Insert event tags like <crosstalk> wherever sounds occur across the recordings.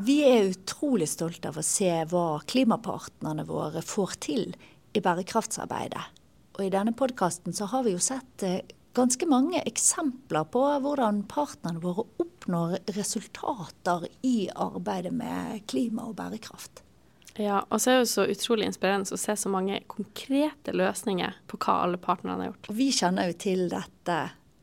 Vi er utrolig stolte av å se hva klimapartnerne våre får til i bærekraftsarbeidet. Og i denne podkasten så har vi jo sett eh, ganske mange eksempler på hvordan partnerne våre oppnår resultater i arbeidet med klima og bærekraft. Ja, og så er det jo så utrolig inspirerende å se så mange konkrete løsninger på hva alle partnerne har gjort. Og vi kjenner jo til dette,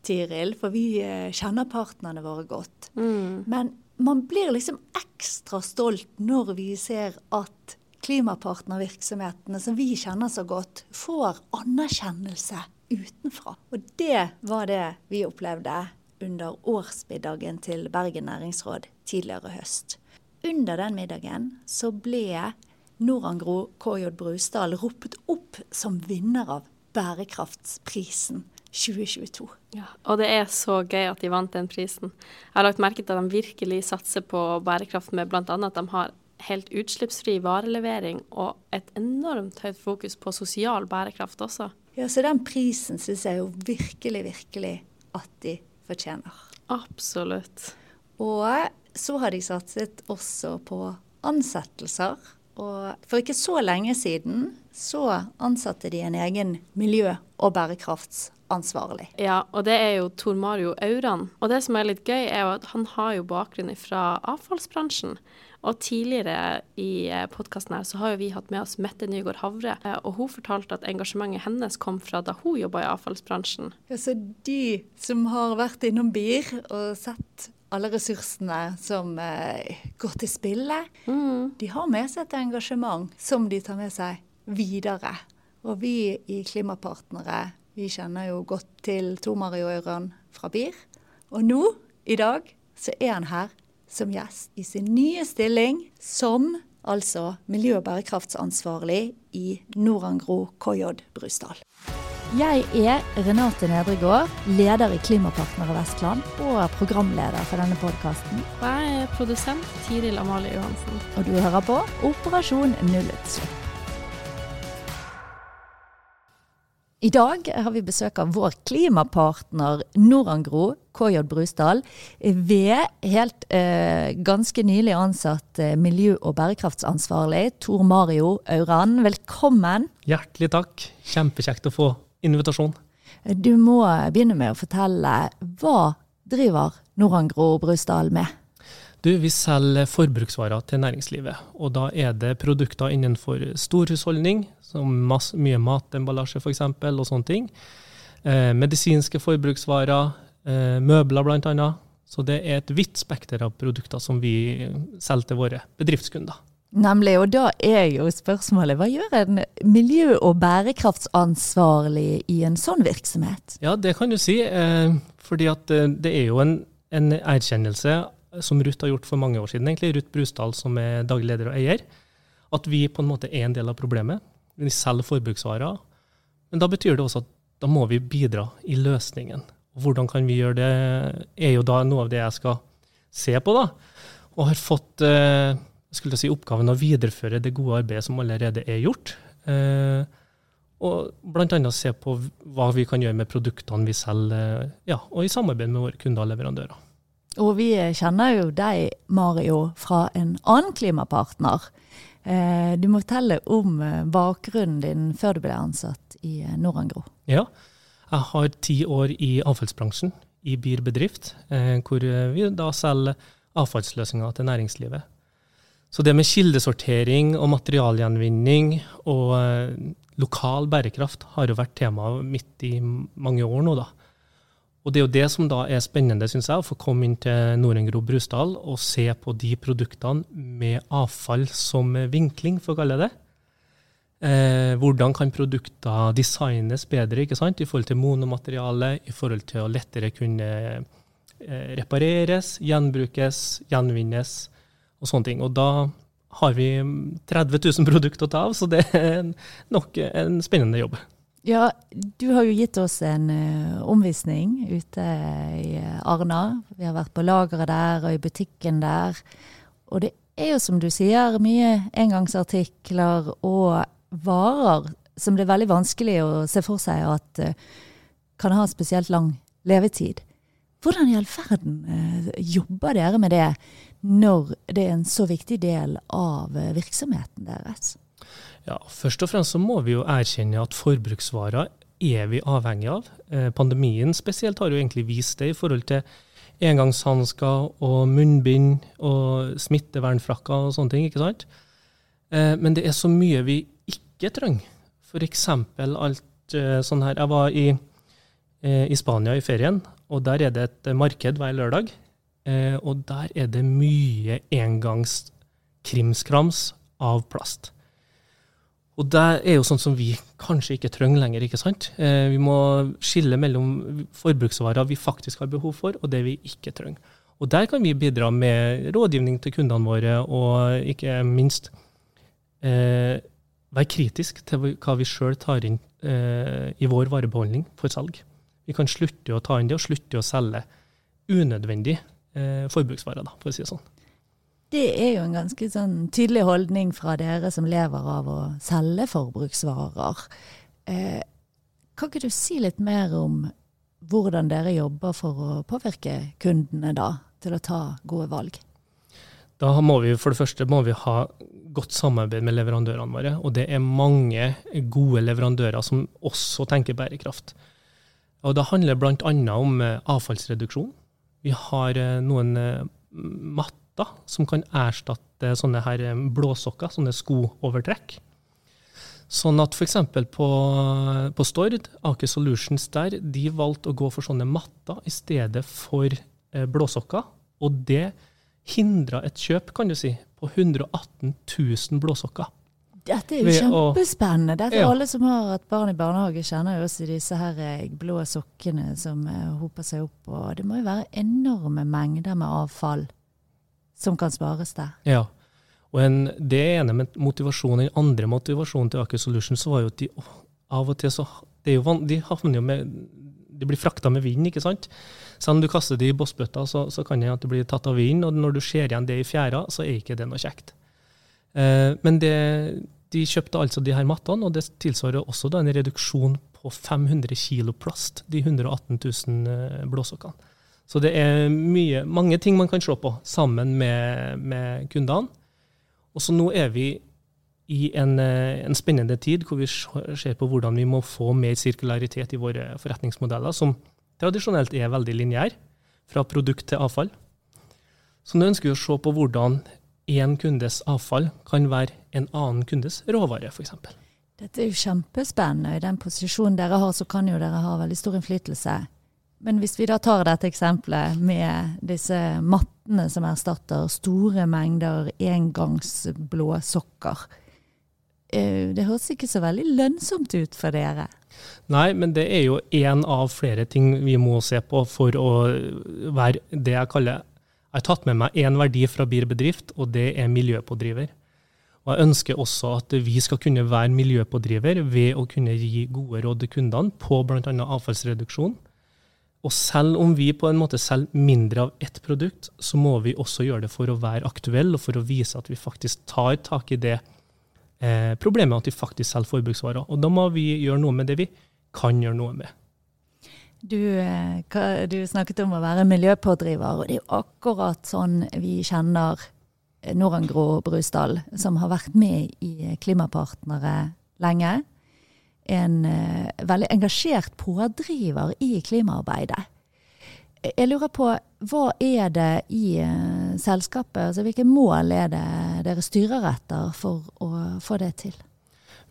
Tiril, for vi eh, kjenner partnerne våre godt. Mm. Men man blir liksom ekstra stolt når vi ser at klimapartnervirksomhetene som vi kjenner så godt, får anerkjennelse utenfra. Og det var det vi opplevde under årsmiddagen til Bergen næringsråd tidligere høst. Under den middagen så ble Norangro KJ Brusdal ropt opp som vinner av Bærekraftsprisen 2022. Ja, og det er så gøy at de vant den prisen. Jeg har lagt merke til at de virkelig satser på bærekraft med bl.a. at de har helt utslippsfri varelevering og et enormt høyt fokus på sosial bærekraft også. Ja, Så den prisen syns jeg jo virkelig, virkelig at de fortjener. Absolutt. Og så har de satset også på ansettelser. Og for ikke så lenge siden så ansatte de en egen miljø- og bærekraftsansvarlig. Ja, og det er jo Tor Mario Auran. Og det som er litt gøy, er jo at han har jo bakgrunn fra avfallsbransjen. Og tidligere i podkasten her så har jo vi hatt med oss Mette Nygaard Havre, eh, og hun fortalte at engasjementet hennes kom fra da hun jobba i avfallsbransjen. Ja, så de som har vært innom BIR og sett alle ressursene som eh, går til spille, Mm. de har med seg et engasjement som de tar med seg videre. Og vi i Klimapartnere, vi kjenner jo godt til Tor Mario Øyran fra BIR. Og nå, i dag, så er han her som gjest i sin nye stilling som altså miljø- og bærekraftsansvarlig i Norangro KJ Brusdal. Jeg er Renate Nedregård, leder i Klimapartnere Vestland og programleder for denne podkasten. Og jeg er produsent Tiril Amalie Johansen. Og du hører på Operasjon nullutslipp. I dag har vi besøk av vår klimapartner Norangro, KJ Brusdal, ved helt eh, ganske nylig ansatt eh, miljø- og bærekraftsansvarlig Tor Mario Auran. Velkommen. Hjertelig takk. Kjempekjekt å få invitasjon. Du må begynne med å fortelle hva driver Norangro Brusdal med? Du, vi selger forbruksvarer til næringslivet. Og da er det produkter innenfor storhusholdning, som masse, mye matemballasje f.eks. og sånne ting. Eh, medisinske forbruksvarer, eh, møbler bl.a. Så det er et vidt spekter av produkter som vi selger til våre bedriftskunder. Nemlig, og da er jo spørsmålet hva gjør en miljø- og bærekraftsansvarlig i en sånn virksomhet? Ja, det kan du si. Eh, fordi at eh, det er jo en, en erkjennelse som Ruth har gjort for mange år siden, egentlig, Ruth Brusdal som er daglig leder og eier, at vi på en måte er en del av problemet. Vi selger forbruksvarer. Men da betyr det også at da må vi bidra i løsningen. Hvordan kan vi gjøre det, er jo da noe av det jeg skal se på, da. Og har fått eh, skulle si, oppgaven å videreføre det gode arbeidet som allerede er gjort. Eh, og bl.a. se på hva vi kan gjøre med produktene vi selger, ja, og i samarbeid med våre kunder og leverandører. Og vi kjenner jo deg, Mario, fra en annen klimapartner. Eh, du må fortelle om eh, bakgrunnen din før du ble ansatt i eh, Norangro. Ja, jeg har ti år i avfallsbransjen i BIR bedrift, hvor vi da selger avfallsløsninger til næringslivet. Så det med kildesortering og materialgjenvinning og lokal bærekraft har jo vært temaet mitt i mange år nå, da. Og det er jo det som da er spennende, syns jeg, å få komme inn til Norengro Brusdal og se på de produktene med avfall som vinkling, for å kalle det. Eh, hvordan kan produkter designes bedre ikke sant? i forhold til monomateriale, i forhold til å lettere kunne eh, repareres, gjenbrukes, gjenvinnes og sånne ting. Og da har vi 30 000 produkter å ta av, så det er nok en spennende jobb. Ja, du har jo gitt oss en uh, omvisning ute i Arna. Vi har vært på lageret der og i butikken der. Og det er jo som du sier, mye engangsartikler og varer som det er veldig vanskelig å se for seg at uh, kan ha spesielt lang levetid. Hvordan i all verden uh, jobber dere med det når det er en så viktig del av eh, virksomheten deres? Ja, Først og fremst så må vi jo erkjenne at forbruksvarer er vi avhengig av. Eh, pandemien spesielt har jo egentlig vist det i forhold til engangshansker og munnbind og smittevernfrakker og sånne ting. ikke sant? Eh, men det er så mye vi ikke trenger. F.eks. alt eh, sånn her Jeg var i, i, Spania i ferien, og der er det et marked hver lørdag. Og der er det mye engangskrimskrams av plast. Og det er jo sånn som vi kanskje ikke trenger lenger. ikke sant? Eh, vi må skille mellom forbruksvarer vi faktisk har behov for, og det vi ikke trenger. Og der kan vi bidra med rådgivning til kundene våre, og ikke minst eh, være kritisk til hva vi sjøl tar inn eh, i vår varebeholdning for salg. Vi kan slutte å ta inn det, og slutte å selge unødvendig eh, forbruksvarer, da, for å si det sånn. Det er jo en ganske sånn tydelig holdning fra dere som lever av å selge forbruksvarer. Eh, kan ikke du si litt mer om hvordan dere jobber for å påvirke kundene da, til å ta gode valg? Da må vi for det første må vi ha godt samarbeid med leverandørene våre. Og det er mange gode leverandører som også tenker bærekraft. Og Det handler bl.a. om eh, avfallsreduksjon. Vi har eh, noen eh, matter som kan erstatte sånne her eh, blåsokker, sånne skoovertrekk. Sånn at f.eks. På, på Stord, Aker Solutions der, de valgte å gå for sånne matter i stedet for eh, blåsokker. Og det hindra et kjøp, kan du si, på 118 000 blåsokker. Dette er jo kjempespennende. Dette ja. Alle som har et barn i barnehage, kjenner jo også disse her eh, blå sokkene som hoper seg opp. Og det må jo være enorme mengder med avfall som kan spares der. Ja. Og en, det ene med motivasjonen, den andre motivasjonen til Aker Solutions var jo at de av og til så det van, De havner jo med de blir frakta med vind, ikke sant. Så om du kaster det i bossbøtta, så, så, kan det at det blir tatt av vind, og når du ser igjen det i fjæra, så er ikke det noe kjekt. Eh, men det, de kjøpte altså de her mattene, og det tilsvarer også da en reduksjon på 500 kilo plast, de 118 000 eh, blåsokkene. Så det er mye, mange ting man kan se på sammen med, med kundene. Og så nå er vi i en, eh, en, spennende tid hvor vi ser på hvordan vi må få mer sirkularitet i våre forretningsmodeller, som tradisjonelt er veldig lineære, fra produkt til avfall. Så nå ønsker vi å se på hvordan én kundes avfall kan være en annen kundes råvare, f.eks. Dette er jo kjempespennende. I den posisjonen dere har, så kan jo dere ha veldig stor innflytelse men hvis vi da tar dette eksempelet med disse mattene som erstatter store mengder engangsblå sokker. Eh, det høres ikke så veldig lønnsomt ut for dere? Nei, men det er jo én av flere ting vi må se på for å være det jeg kaller Jeg har tatt med meg én verdi fra BIR bedrift, og det er miljøpådriver. Og jeg ønsker også at vi skal kunne være miljøpådriver ved å kunne gi gode råd til kundene på bl.a. avfallsreduksjon og selv om vi på en måte selger mindre av ett produkt, så må vi også gjøre det for å være aktuelle og for å vise at vi faktisk tar tak i det eh, problemet at vi faktisk selger forbruksvarer. Og da må vi gjøre noe med det vi kan gjøre noe med. Du, eh, du snakket om å være miljøpådriver, og det er jo akkurat sånn vi kjenner Norangro Brusdal, som har vært med i Klimapartnere lenge en uh, veldig engasjert pådriver i klimaarbeidet. Jeg lurer på, hva er det i uh, selskapet, altså hvilke mål er det dere styrer etter for å få det til?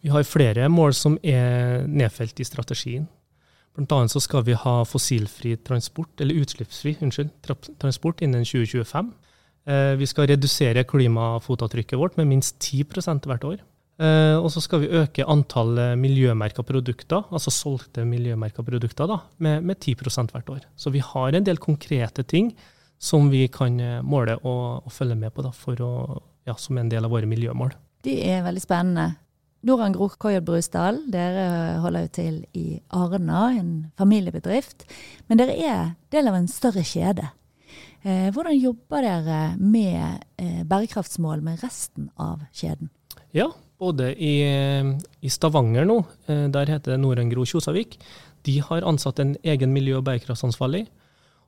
Vi har flere mål som er nedfelt i strategien. Blant annet så skal vi ha fossilfri transport, eller utslippsfri unnskyld, transport innen 2025. Eh, vi skal redusere klimafotavtrykket vårt med minst 10% hvert år. Uh, og så skal vi øke antall miljømerka produkter, altså solgte miljømerka produkter, da, med, med 10 hvert år. Så vi har en del konkrete ting som vi kan eh, måle og, og følge med på da, å, ja, som en del av våre miljømål. Det er veldig spennende. Noran Gror Koyod Brusdal, dere holder jo til i Arna, en familiebedrift. Men dere er del av en større kjede. Eh, hvordan jobber dere med eh, bærekraftsmål med resten av kjeden? Ja, både i, i Stavanger nå, eh, der heter det Norengro Kjosavik. De har ansatt en egen miljø- og bærekraftsansvarlig.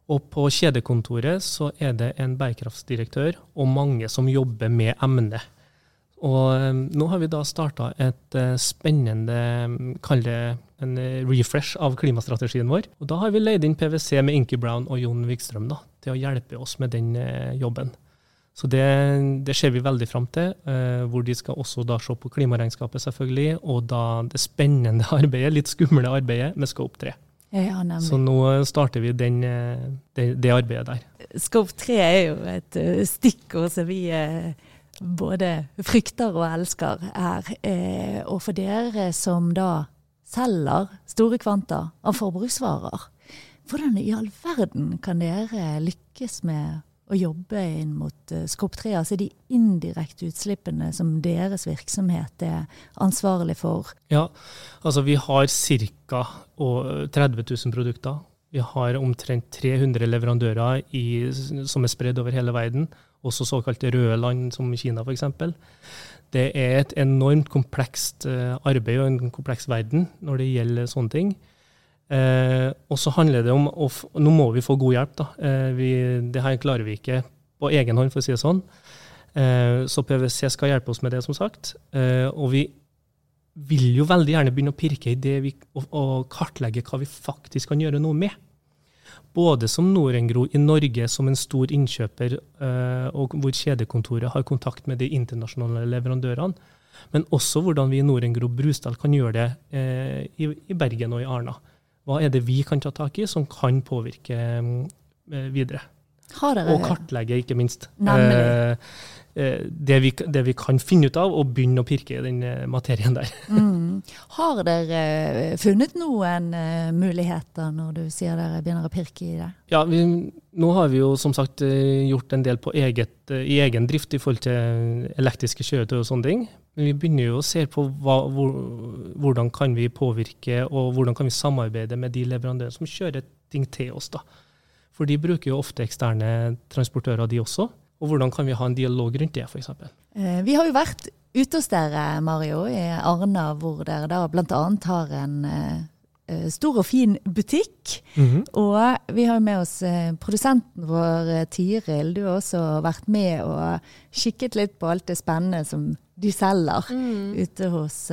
Og på kjedekontoret så er det en bærekraftsdirektør og mange som jobber med emnet. Og eh, nå har vi da starta et eh, spennende, kall det en refresh av klimastrategien vår. Og da har vi leid inn PwC med Inky Brown og Jon Wikstrøm da, til å hjelpe oss med den jobben. Så det, det ser vi veldig fram til, eh, hvor de skal også da se på klimaregnskapet, selvfølgelig, og da det spennende <laughs> arbeidet, litt skumle arbeidet, med Scope 3. Ja, Så nå starter vi den, det, det, arbeidet der. Scope 3 er jo et uh, stikkord som vi både frykter og elsker her. Og for dere som da selger store kvanta av forbruksvarer, hvordan i all verden kan dere lykkes med å jobbe inn mot uh, Skop 3, altså de indirekte utslippene som deres virksomhet er ansvarlig for? Ja, altså vi har ca. 30 000 produkter. Vi har omtrent 300 leverandører i, som er spredd over hele verden, også såkalte røde land som Kina f.eks. Det er et enormt komplekst eh, arbeid og en kompleks verden når det gjelder sånne ting. Eh, og så handler det om Nå må vi få god hjelp, da. Eh, vi, det her klarer vi ikke på egen hånd, for å si det sånn. Eh, så PwC skal hjelpe oss med det, som sagt. Eh, og vi vil jo veldig gjerne begynne å pirke i det vi, og, og, kartlegge hva vi faktisk kan gjøre noe med. Både som Norengro i Norge som en stor innkjøper, eh, og hvor kjedekontoret har kontakt med de internasjonale leverandørene. Men også hvordan vi i Norengro Brusdal kan gjøre det eh, i, i Bergen og i Arna. Hva er det vi kan ta tak i som kan påvirke eh, videre? og kartlegge, ikke minst. Eh, eh, det, vi, det, vi, kan finne ut av, og begynne å pirke i den eh, materien der. <laughs> Mm. Har dere funnet noen muligheter når du sier dere begynner å pirke i det? Ja, vi, Nå har vi jo som sagt gjort en del eget, i egen drift i forhold til elektriske kjøretøy og sånne ting. Men vi begynner jo å se på hva, hvor, hvordan kan vi påvirke og hvordan kan vi samarbeide med de leverandørene som kjører ting til oss. da. For de bruker jo ofte eksterne transportører, de også. Og hvordan kan vi ha en dialog rundt det, f.eks. Eh, vi har jo vært ute hos dere, Mario, i Arna, hvor dere da bl.a. har en eh, eh, stor og fin butikk. Mm -hmm. Og vi har med oss produsenten vår, Tiril. Du har også vært med og kikket litt på alt det spennende som de selger mm. ute hos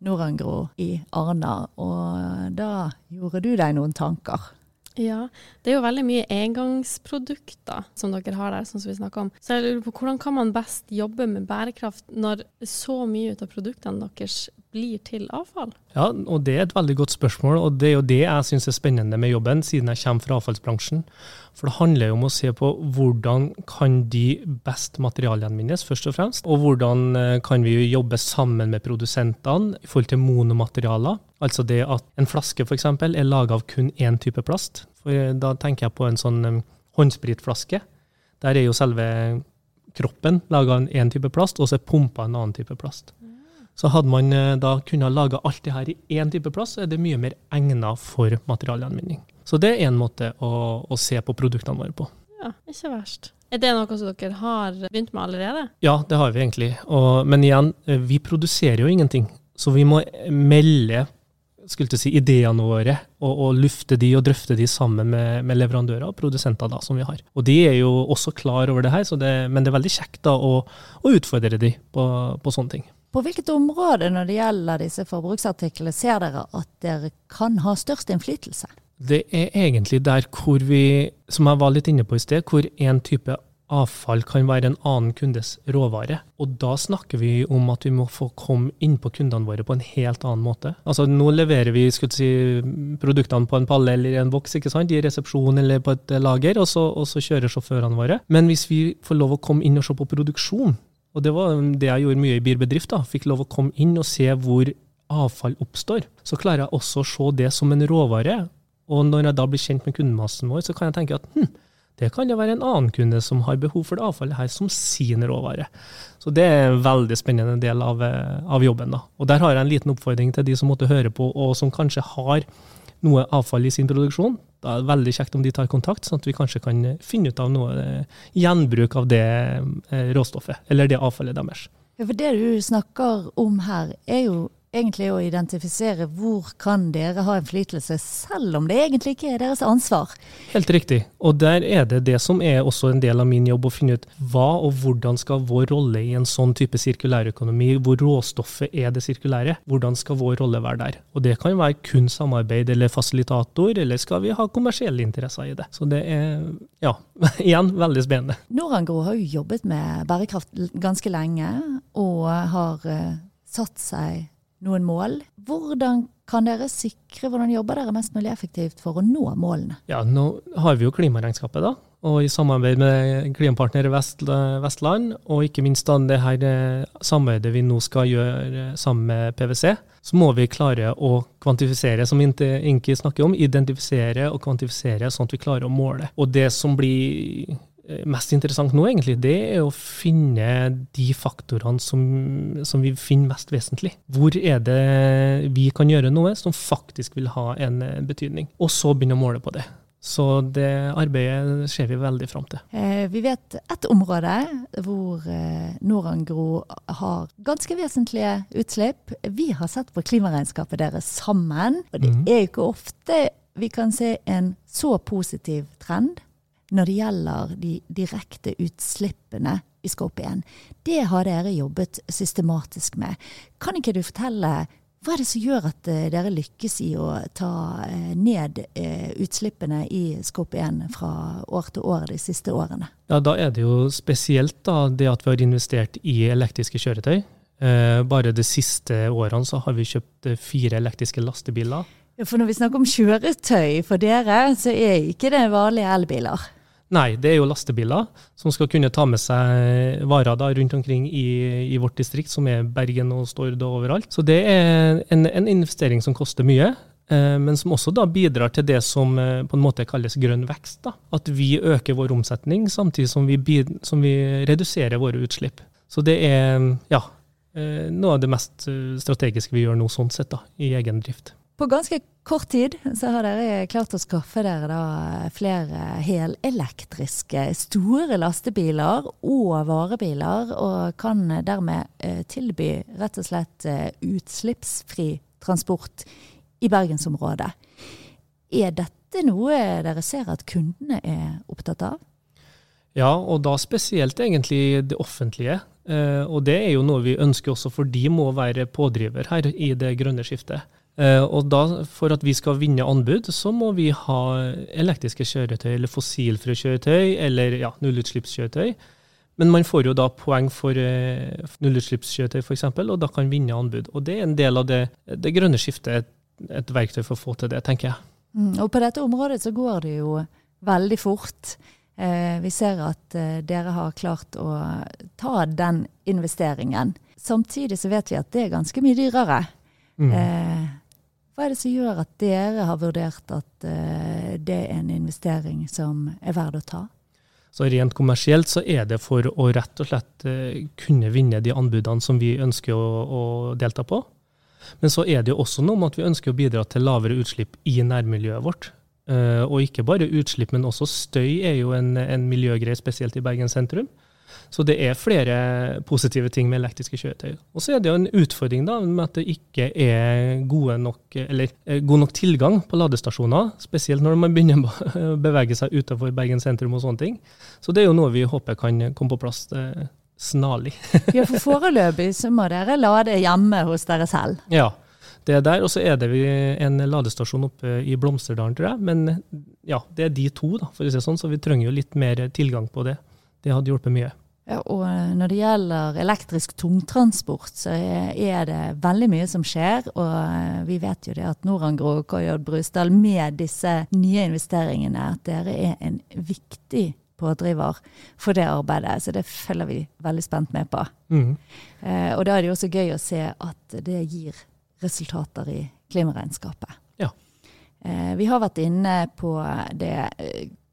Norangro i Arna. Og da gjorde du deg noen tanker? Ja, det er jo veldig mye engangsprodukter som dere har der, sånn som vi snakker om. Så jeg lurer på hvordan kan man best jobbe med bærekraft når så mye av produktene deres blir til avfall? Ja, og det er et veldig godt spørsmål, og det er jo det jeg syns er spennende med jobben, siden jeg kommer fra avfallsbransjen. For det handler jo om å se på hvordan kan de best materialgjenvinnes, først og fremst. Og hvordan eh, kan vi jobbe sammen med produsentene i forhold til monomaterialer. Altså det at en flaske f.eks. er laga av kun én type plast. For eh, da tenker jeg på en sånn um, håndspritflaske. Der er jo selve kroppen laga av én type plast, og så er pumpa en annen type plast. Så hadde man eh, da kunnet lage alt det her i én type plass, så er det mye mer egnet for materialgjenvinning. Så det er én måte å, å, se på produktene våre på. Ja, ikke verst. Er det noe som dere har begynt med allerede? Ja, det har vi egentlig. Og, men igjen, eh, vi produserer jo ingenting. Så vi må melde skulle si, ideene våre og, og, lufte de og drøfte de sammen med, med, leverandører og produsenter da, som vi har. Og de er jo også klar over det her, det, men det er veldig kjekt da å, å utfordre de på, på sånne ting. På hvilket område når det gjelder disse forbruksartiklene ser dere at dere kan ha størst innflytelse? Det er egentlig der hvor vi, som jeg var litt inne på i sted, hvor en type avfall kan være en annen kundes råvare. Og da snakker vi om at vi må få komme inn på kundene våre på en helt annen måte. Altså Nå leverer vi si, produktene på en palle eller en boks ikke sant? i resepsjon eller på et lager, og så, og så kjører sjåførene våre. Men hvis vi får lov å komme inn og se på produksjon, og det var det jeg gjorde mye i bilbedrift. da, Fikk lov å komme inn og se hvor avfall oppstår. Så klarer jeg også å se det som en råvare. Og når jeg da blir kjent med kundemassen vår, så kan jeg tenke at hm, det kan jo være en annen kunde som har behov for det avfallet her som sin råvare. Så det er en veldig spennende del av, eh, av jobben. da. Og der har jeg en liten oppfordring til de som måtte høre på, og som kanskje har noe avfall i sin produksjon. Da er det veldig kjekt om de tar kontakt, sånn at vi kanskje kan finne ut av noe eh, gjenbruk av det eh, råstoffet, eller det avfallet deres. Ja, for Det du snakker om her, er jo egentlig å identifisere hvor kan dere ha innflytelse, selv om det egentlig ikke er deres ansvar. Helt riktig. Og der er det det som er også en del av min jobb, å finne ut hva og hvordan skal vår rolle i en sånn type sirkulærøkonomi, hvor råstoffet er det sirkulære, hvordan skal vår rolle være der? Og det kan være kun samarbeid eller fasilitator, eller skal vi ha kommersielle interesser i det? Så det er, ja, <laughs> igjen veldig spennende. Norangro har jo jobbet med bærekraft ganske lenge, og har uh, satt seg noen mål. Hvordan kan dere sikre, hvordan jobber dere mest mulig effektivt for å nå målene? Ja, Nå har vi jo klimaregnskapet, da. Og i samarbeid med klimapartner Vest, Vestland, og ikke minst da det her eh, samarbeidet vi nå skal gjøre sammen med PwC, så må vi klare å kvantifisere, som Inki snakker om, identifisere og kvantifisere sånn at vi klarer å måle. Og det som blir mest interessant nå, egentlig, det er å finne de faktorene som, som, vi finner mest vesentlig. Hvor er det vi kan gjøre noe som faktisk vil ha en eh, betydning? Og så begynne å måle på det. Så det arbeidet ser vi veldig fram til. Eh, vi vet ett område hvor eh, Norangro har ganske vesentlige utslipp. Vi har sett på klimaregnskapet deres sammen, og det mhm. er jo ikke ofte vi kan se en så positiv trend når det gjelder de direkte utslippene i Scope 1. Det har dere jobbet systematisk med. Kan ikke du fortelle hva er det som gjør at eh, dere lykkes i å ta eh, ned eh, utslippene i Skop 1 fra år til år de siste årene? Ja, Da er det jo spesielt da, det at vi har investert i elektriske kjøretøy. Bare de siste årene så har vi kjøpt fire elektriske lastebiler. Ja, For når vi snakker om kjøretøy for dere, så er ikke det vanlige elbiler? Nei, det er jo lastebiler som skal kunne ta med seg varer da, rundt omkring i, i, vårt distrikt, som er Bergen og Stord og overalt. Så det er en, en investering som koster mye. Eh, men som også da bidrar til det som eh, på en måte kalles grønn vekst. Da. At vi øker vår omsetning samtidig som vi, som vi reduserer våre utslipp. Så det er ja, eh, noe av det mest strategiske vi gjør nå, sånn sett, da, i egen drift. På ganske kort tid så har dere klart å skaffe dere flere helelektriske store lastebiler og varebiler, og kan dermed eh, tilby rett og slett eh, utslippsfri transport i bergensområdet. Er dette noe dere ser at kundene er opptatt av? Ja, og da spesielt egentlig det offentlige. Eh, og det er jo noe vi ønsker også, for de må være pådriver her i det grønne skiftet. Eh, og da, for at vi skal vinne anbud, så må vi ha elektriske kjøretøy eller fossilfrie kjøretøy eller ja, nullutslippskjøretøy. Men man får jo da poeng for uh, nullutslippskjøretøy f.eks., og da kan vinne anbud. Og det er en del av det, det grønne skiftet, et, et, verktøy for å få til det, tenker jeg. Mm, og på dette området så går det jo veldig fort. Eh, vi ser at eh, dere har klart å ta den investeringen. Samtidig så vet vi at det er ganske mye dyrere. Mm. Eh, hva er det som gjør at dere har vurdert at uh, det er en investering som er verd å ta? Så Rent kommersielt så er det for å rett og slett uh, kunne vinne de anbudene som vi ønsker å, å, delta på. Men så er det jo også noe med at vi ønsker å bidra til lavere utslipp i nærmiljøet vårt. Uh, og ikke bare utslipp, men også støy er jo en, en miljøgreie, spesielt i Bergen sentrum. Så det er flere positive ting med elektriske kjøretøy. Og så er det jo en utfordring da, med at det ikke er nok, eller, eh, god nok tilgang på ladestasjoner. Spesielt når man begynner å <laughs> bevege seg utenfor Bergen sentrum og sånne ting. Så det er jo noe vi håper kan komme på plass eh, snarlig. <laughs> ja, for foreløpig så må dere lade hjemme hos dere selv? Ja. Det er der, og så er det en ladestasjon oppe i Blomsterdalen, tror jeg. Men ja, det er de to, da, for å si det sånn, så vi trenger jo litt mer tilgang på det. Det hadde hjulpet mye. Og eh, når det gjelder elektrisk tungtransport, så er det veldig mye som skjer. Og eh, vi vet jo det at Norangro og KJ Brusdal med disse nye investeringene, at dere er en viktig pådriver for det arbeidet. Så det følger vi veldig spent med på. Mm. Eh, og da er det jo også gøy å se at det gir resultater i klimaregnskapet. Ja. Eh, vi har vært inne på det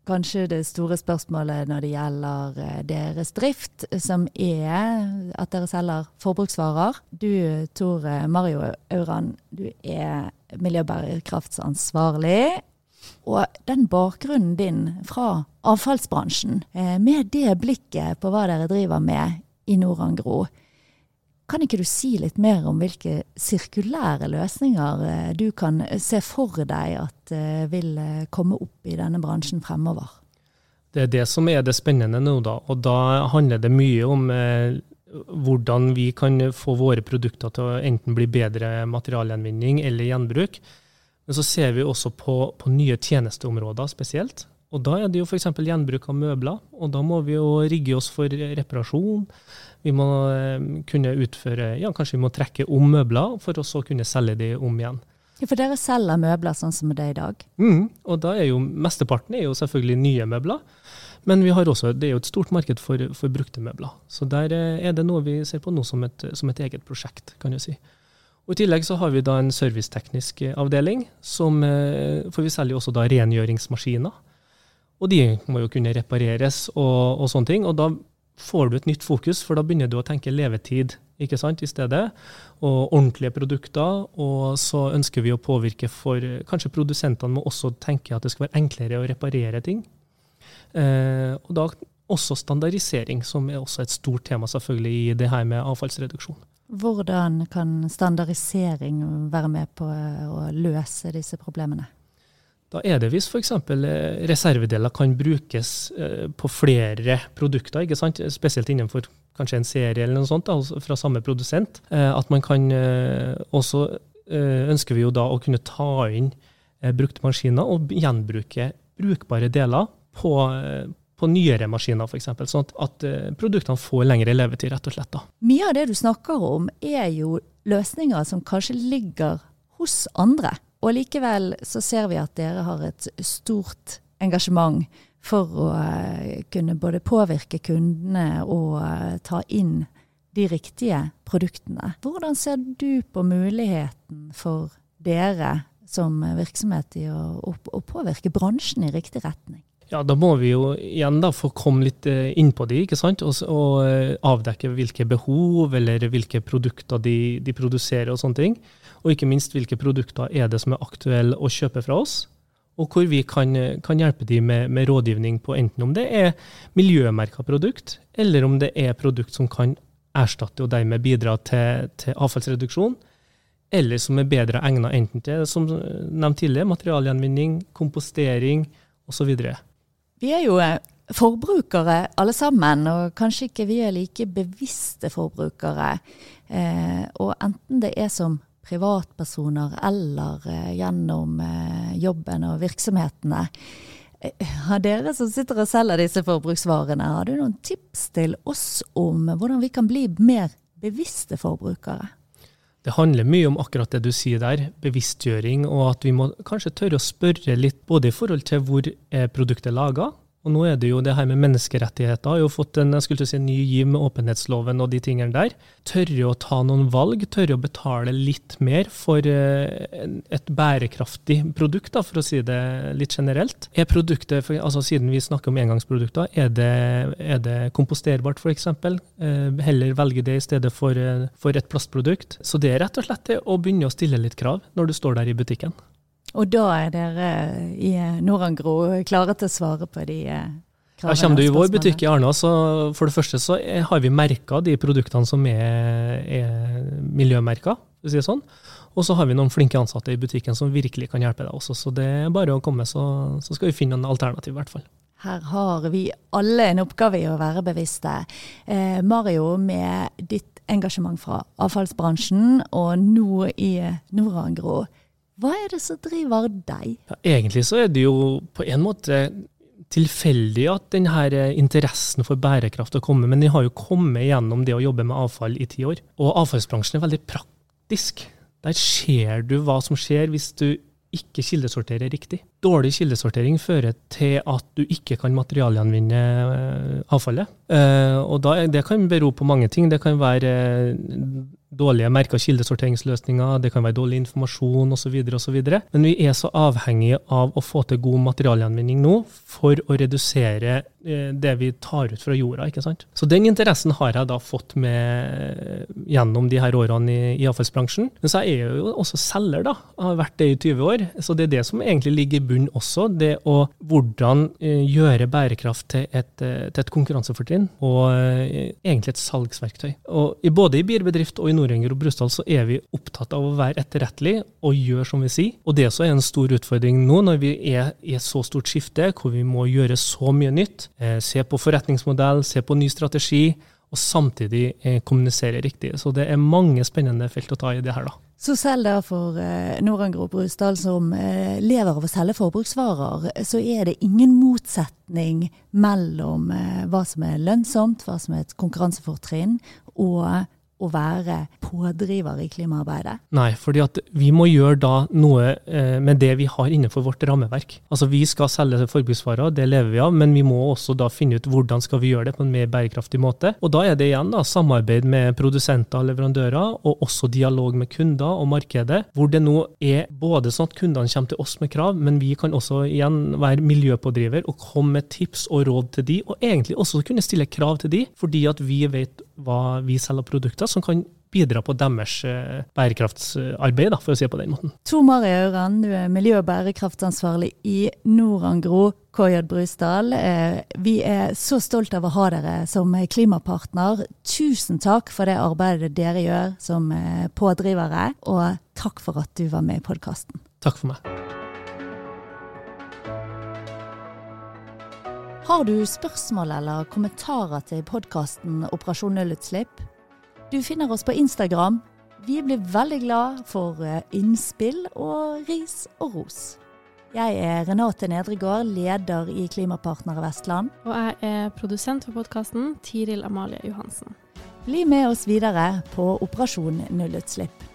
kanskje det store spørsmålet når det gjelder eh, deres drift, som er at dere selger forbruksvarer. Du Tor Mario Auran, du er miljøbærekraftsansvarlig. Og den bakgrunnen din fra avfallsbransjen, eh, med det blikket på hva dere driver med i Norangro, Kan ikke du si litt mer om hvilke sirkulære løsninger eh, du kan se for deg at eh, vil eh, komme opp i denne bransjen fremover? Det er det som er det spennende nå, da. Og da handler det mye om eh, hvordan vi kan få våre produkter til å enten bli bedre materialgjenvinning eller gjenbruk. Men så ser vi også på, på nye tjenesteområder spesielt. Og da er det jo f.eks. gjenbruk av møbler. Og da må vi jo rigge oss for reparasjon. Vi må eh, kunne utføre Ja, kanskje vi må trekke om møbler for å så kunne selge de om igjen. Ja, For dere selger møbler sånn som det er i dag? Mm, og da er jo mesteparten er jo selvfølgelig nye møbler. Men vi har også, det er jo et stort marked for, for brukte møbler. Så der eh, er det noe vi ser på nå som et, som et eget prosjekt, kan du si. Og I tillegg så har vi da en serviceteknisk avdeling, som, eh, for vi selger jo også da rengjøringsmaskiner. Og de må jo kunne repareres og, og sånne ting. Og da får du et nytt fokus, for da begynner du å tenke levetid ikke sant, i stedet. Og ordentlige produkter. Og så ønsker vi å påvirke for Kanskje produsentene må også tenke at det skal være enklere å reparere ting. Eh, og da også standardisering, som er også et stort tema selvfølgelig i det her med avfallsreduksjon. Hvordan kan standardisering være med på å løse disse problemene? Da er det hvis f.eks. Eh, reservedeler kan brukes eh, på flere produkter, ikke sant? spesielt innenfor kanskje en serie eller noe sånt da, fra samme produsent. Eh, at man kan også ønsker vi jo da å kunne ta inn brukte maskiner og gjenbruke brukbare deler på, på nyere maskiner, f.eks. Sånn at produktene får lengre levetid, rett og slett. da. Mye av det du snakker om, er jo løsninger som kanskje ligger hos andre. Og likevel så ser vi at dere har et stort engasjement for å eh, kunne både påvirke kundene og eh, ta inn de riktige produktene. Hvordan ser du på muligheten for dere som virksomhet i å, å påvirke bransjen i riktig retning? Ja, Da må vi jo igjen da få komme litt eh, inn på de, ikke sant? Og, og avdekke hvilke behov eller hvilke produkter de, de produserer og sånne ting. Og ikke minst hvilke produkter er det som er aktuelle å kjøpe fra oss, og hvor vi kan, kan hjelpe dem med, med, rådgivning på enten om det er miljømerka produkt, eller om det er produkt som kan erstatte og dermed bidra til, til avfallsreduksjon, eller som er bedre egnet enten til som nevnt tidligere, materialgjenvinning, kompostering osv. Vi er jo eh, forbrukere alle sammen, og kanskje ikke vi er like bevisste forbrukere. Eh, og enten det er som privatpersoner eller eh, gjennom eh, jobben og virksomhetene. Eh, har dere som sitter og selger disse forbruksvarene, har du noen tips til oss om hvordan vi kan bli mer bevisste forbrukere? Det handler mye om akkurat det du sier der, bevisstgjøring, og at vi må kanskje tørre å spørre litt både i forhold til hvor produktet er laga, og nå er det jo det her med menneskerettigheter har jo fått en jeg skulle si, ny giv med åpenhetsloven og de tingene der. Tørre å ta noen valg, tørre å betale litt mer for eh, et bærekraftig produkt, da, for å si det litt generelt. Er produktet, altså Siden vi snakker om engangsprodukter, er det, er det komposterbart f.eks.? Eh, heller velge det i stedet for, eh, for et plastprodukt. Så det er rett og slett det å begynne å stille litt krav når du står der i butikken. Og da er dere i Norangro klare til å svare på de kravene? Eh, ja, Kommer du i vår butikk i Arna, så for det første så har vi merka de produktene som er, er miljømerka, si sånn. Og så har vi noen flinke ansatte i butikken som virkelig kan hjelpe deg også. Så det er bare å komme, så, så skal vi finne en alternativ, i hvert fall. Her har vi alle en oppgave i å være bevisste. Eh, Mario, med ditt engasjement fra avfallsbransjen og nå i Norangro, hva er det som driver deg? Ja, egentlig så er det jo på en måte tilfeldig at denne interessen for bærekraft har kommet, men den har jo kommet gjennom det å jobbe med avfall i ti år. Og avfallsbransjen er veldig praktisk. Der ser du hva som skjer hvis du ikke kildesorterer riktig. Dårlig kildesortering fører til at du ikke kan materialgjenvinne eh, avfallet. Eh, og da, Det kan bero på mange ting. Det kan være eh, dårlige merka kildesorteringsløsninger, det kan være dårlig informasjon osv. Men vi er så avhengige av å få til god materialgjenvinning nå for å redusere det vi tar ut fra jorda. ikke sant? Så den interessen har jeg da fått med gjennom de her årene i, i avfallsbransjen. Men så er jeg jo også selger, da. Jeg har vært det i 20 år. Så det er det som egentlig ligger i bunnen også. Det å hvordan eh, gjøre bærekraft til et, eh, til et konkurransefortrinn, og eh, egentlig et salgsverktøy. Og Både i bierbedrift og i Nord-Enger og Brusdal så er vi opptatt av å være etterrettelig og gjøre som vi sier. Og det også er en stor utfordring nå når vi er i et så stort skifte, hvor vi må gjøre så mye nytt. Eh, se på forretningsmodell, se på ny strategi, og samtidig eh, kommunisere riktig. Så det er mange spennende felt å ta i det her, da. Så selv da for eh, Noranger og Brusdal som eh, lever av å selge forbruksvarer, så er det ingen motsetning mellom eh, hva som er lønnsomt, hva som er et konkurransefortrinn, og å være pådriver i klimaarbeidet? Nei, fordi vi må gjøre da noe eh, med det vi har innenfor vårt rammeverk. Altså Vi skal selge forbruksvarer, det lever vi av, men vi må også da finne ut hvordan skal vi gjøre det på en mer bærekraftig måte. Og Da er det igjen da samarbeid med produsenter og leverandører, og også dialog med kunder og markedet, hvor det nå er både sånn at kundene kommer til oss med krav, men vi kan også igjen være miljøpådriver og komme med tips og råd til de, og egentlig også kunne stille krav til de, fordi at vi vet hva vi selger av produkter som kan bidra på deres eh, bærekraftsarbeid, for å si det på den måten. Tor Mari Auran, du er miljø- og bærekraftansvarlig i Norangro KJ Brusdal. Eh, vi er så stolt av å ha dere som klimapartner. Tusen takk for det arbeidet dere gjør som eh, pådrivere, og takk for at du var med i podkasten. Takk for meg. Har du spørsmål eller kommentarer til podkasten Operasjon nullutslipp? Du finner oss på Instagram. Vi blir veldig glad for eh, innspill og ris og ros. Jeg er Renate Nedregård, leder i Klimapartner Vestland. Og jeg er produsent for podkasten, Tiril Amalie Johansen. Bli med oss videre på Operasjon nullutslipp.